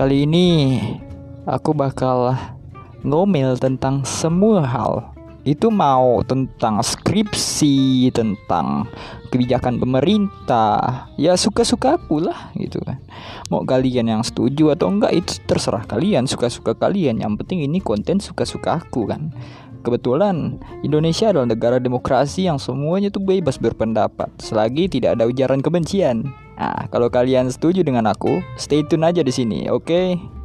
Kali ini aku bakal ngomel tentang semua hal. Itu mau tentang skripsi, tentang kebijakan pemerintah. Ya suka-suka aku lah gitu kan. Mau kalian yang setuju atau enggak itu terserah kalian, suka-suka kalian. Yang penting ini konten suka-suka aku kan. Kebetulan Indonesia adalah negara demokrasi yang semuanya tuh bebas berpendapat selagi tidak ada ujaran kebencian. Nah, kalau kalian setuju dengan aku, stay tune aja di sini, oke? Okay?